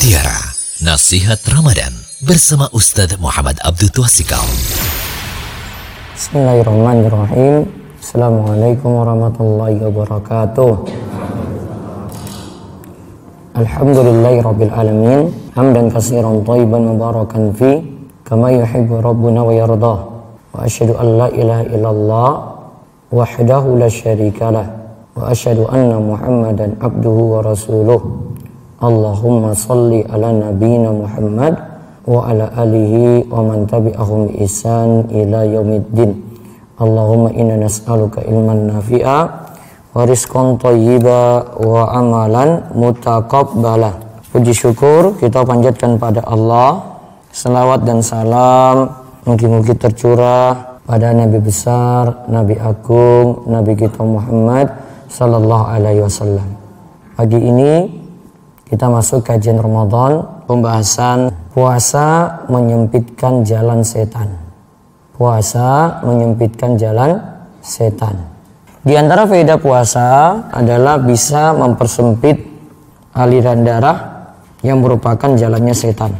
Mutiara Nasihat Ramadan bersama Ustadz Muhammad Abdul Twasikal. Bismillahirrahmanirrahim. Assalamualaikum warahmatullahi wabarakatuh. Alhamdulillahi rabbil alamin. Hamdan katsiran thayyiban mubarakan fi kama yuhibbu rabbuna wa yardah. Wa asyhadu an la ilaha illallah wahdahu la syarikalah wa asyhadu anna Muhammadan abduhu wa rasuluh. Allahumma salli ala nabiyyina Muhammad wa ala alihi wa man tabi'ahum bi ila yaumiddin. Allahumma inna nas'aluka ilman nafi'a wa rizqan thayyiba wa amalan mutaqabbala. Puji syukur kita panjatkan pada Allah. Selawat dan salam mungkin-mungkin tercurah pada Nabi besar, Nabi agung, Nabi kita Muhammad sallallahu alaihi wasallam. Pagi ini kita masuk kajian Ramadan, pembahasan puasa menyempitkan jalan setan. Puasa menyempitkan jalan setan. Di antara faedah puasa adalah bisa mempersempit aliran darah yang merupakan jalannya setan.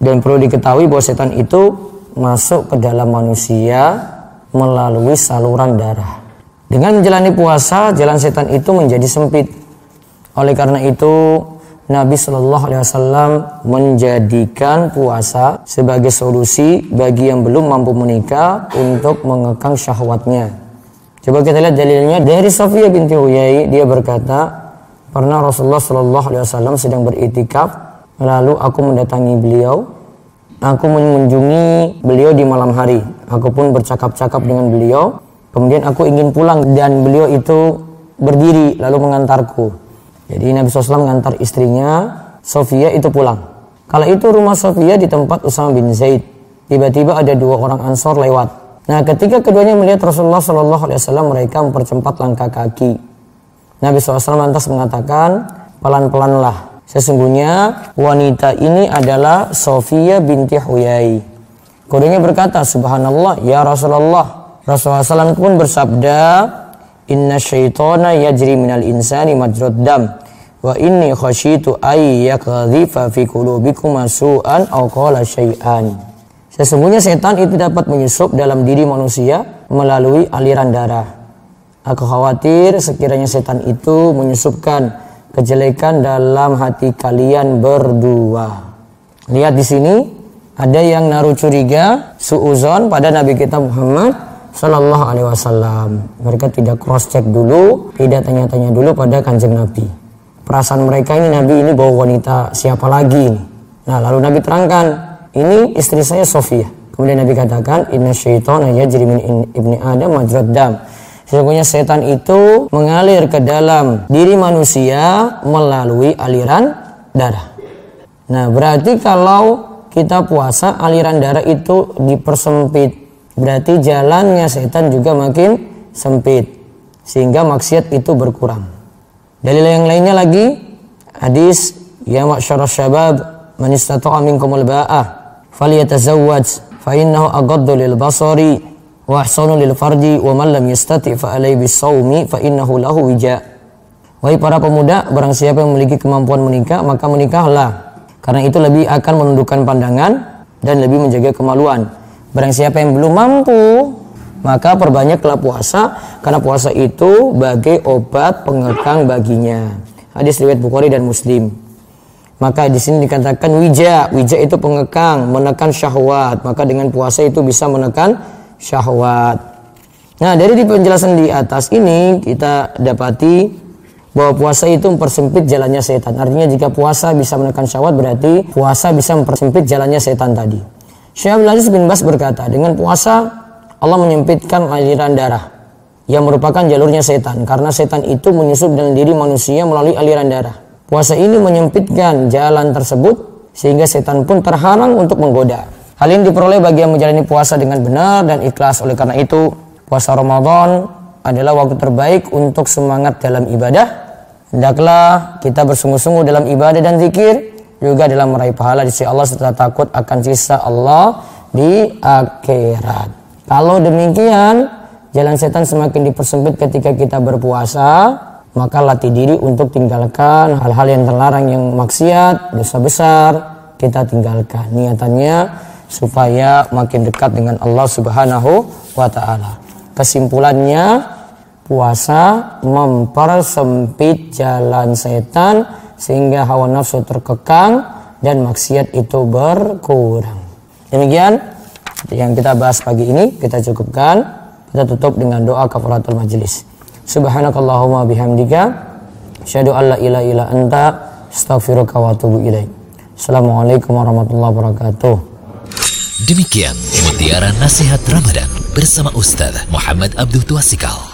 Dan perlu diketahui bahwa setan itu masuk ke dalam manusia melalui saluran darah. Dengan menjalani puasa, jalan setan itu menjadi sempit. Oleh karena itu, Nabi Shallallahu Alaihi Wasallam menjadikan puasa sebagai solusi bagi yang belum mampu menikah untuk mengekang syahwatnya. Coba kita lihat dalilnya. Dari Sofia binti Huyai dia berkata pernah Rasulullah Shallallahu Alaihi Wasallam sedang beritikaf lalu aku mendatangi beliau. Aku mengunjungi beliau di malam hari. Aku pun bercakap-cakap dengan beliau. Kemudian aku ingin pulang dan beliau itu berdiri lalu mengantarku jadi Nabi SAW mengantar istrinya Sofia itu pulang. Kala itu rumah Sofia di tempat Usama bin Zaid. Tiba-tiba ada dua orang Ansor lewat. Nah, ketika keduanya melihat Rasulullah Shallallahu Alaihi Wasallam, mereka mempercepat langkah kaki. Nabi SAW lantas mengatakan, pelan-pelanlah. Sesungguhnya wanita ini adalah Sofia binti Huyai. Keduanya berkata, Subhanallah, ya Rasulullah. Rasulullah SAW pun bersabda, Inna syaitana yajri minal insani majrad dam wa inni khasyitu ay yakdhifa fi qulubikum masu'an aw syai'an. Sesungguhnya setan itu dapat menyusup dalam diri manusia melalui aliran darah. Aku khawatir sekiranya setan itu menyusupkan kejelekan dalam hati kalian berdua. Lihat di sini ada yang naruh curiga suuzon pada Nabi kita Muhammad Sallallahu Alaihi Wasallam. Mereka tidak cross check dulu, tidak tanya-tanya dulu pada kanjeng Nabi. Perasaan mereka ini Nabi ini bawa wanita siapa lagi? Nah lalu Nabi terangkan, ini istri saya Sofia. Kemudian Nabi katakan, Inna syaitan jadi min ibni Adam majrad dam. Sesungguhnya setan itu mengalir ke dalam diri manusia melalui aliran darah. Nah berarti kalau kita puasa aliran darah itu dipersempit berarti jalannya setan juga makin sempit sehingga maksiat itu berkurang. Dalil yang lainnya lagi hadis ya ma'syarasy syabab man istata'a minkumul ba'ah falyatazawwaj fa innahu aghaddu lil basari wa ahsanu lil farji wa man lam yastati fa alayhi bisawmi fa innahu lahu wija. Wahai para pemuda, barang siapa yang memiliki kemampuan menikah, maka menikahlah. Karena itu lebih akan menundukkan pandangan dan lebih menjaga kemaluan. Barang siapa yang belum mampu, maka perbanyaklah puasa karena puasa itu bagai obat pengekang baginya. Hadis riwayat Bukhari dan Muslim. Maka di sini dikatakan wija, wija itu pengekang, menekan syahwat. Maka dengan puasa itu bisa menekan syahwat. Nah, dari penjelasan di atas ini kita dapati bahwa puasa itu mempersempit jalannya setan. Artinya jika puasa bisa menekan syahwat berarti puasa bisa mempersempit jalannya setan tadi. Syekh Abdul Aziz bin Bas berkata, dengan puasa Allah menyempitkan aliran darah yang merupakan jalurnya setan karena setan itu menyusup dalam diri manusia melalui aliran darah. Puasa ini menyempitkan jalan tersebut sehingga setan pun terhalang untuk menggoda. Hal ini diperoleh bagi yang menjalani puasa dengan benar dan ikhlas. Oleh karena itu, puasa Ramadan adalah waktu terbaik untuk semangat dalam ibadah. Hendaklah kita bersungguh-sungguh dalam ibadah dan zikir juga dalam meraih pahala di sisi Allah setelah takut akan sisa Allah di akhirat. Kalau demikian, jalan setan semakin dipersempit ketika kita berpuasa, maka latih diri untuk tinggalkan hal-hal yang terlarang yang maksiat, dosa besar, kita tinggalkan. Niatannya supaya makin dekat dengan Allah Subhanahu wa taala. Kesimpulannya puasa mempersempit jalan setan sehingga hawa nafsu terkekang dan maksiat itu berkurang. Demikian yang kita bahas pagi ini kita cukupkan. Kita tutup dengan doa kafaratul majelis. Subhanakallahumma bihamdika asyhadu an la ilaha illa anta astaghfiruka wa atubu ilaik. Assalamualaikum warahmatullahi wabarakatuh. Demikian mutiara nasihat Ramadan bersama Ustaz Muhammad Abdul Tuasikal.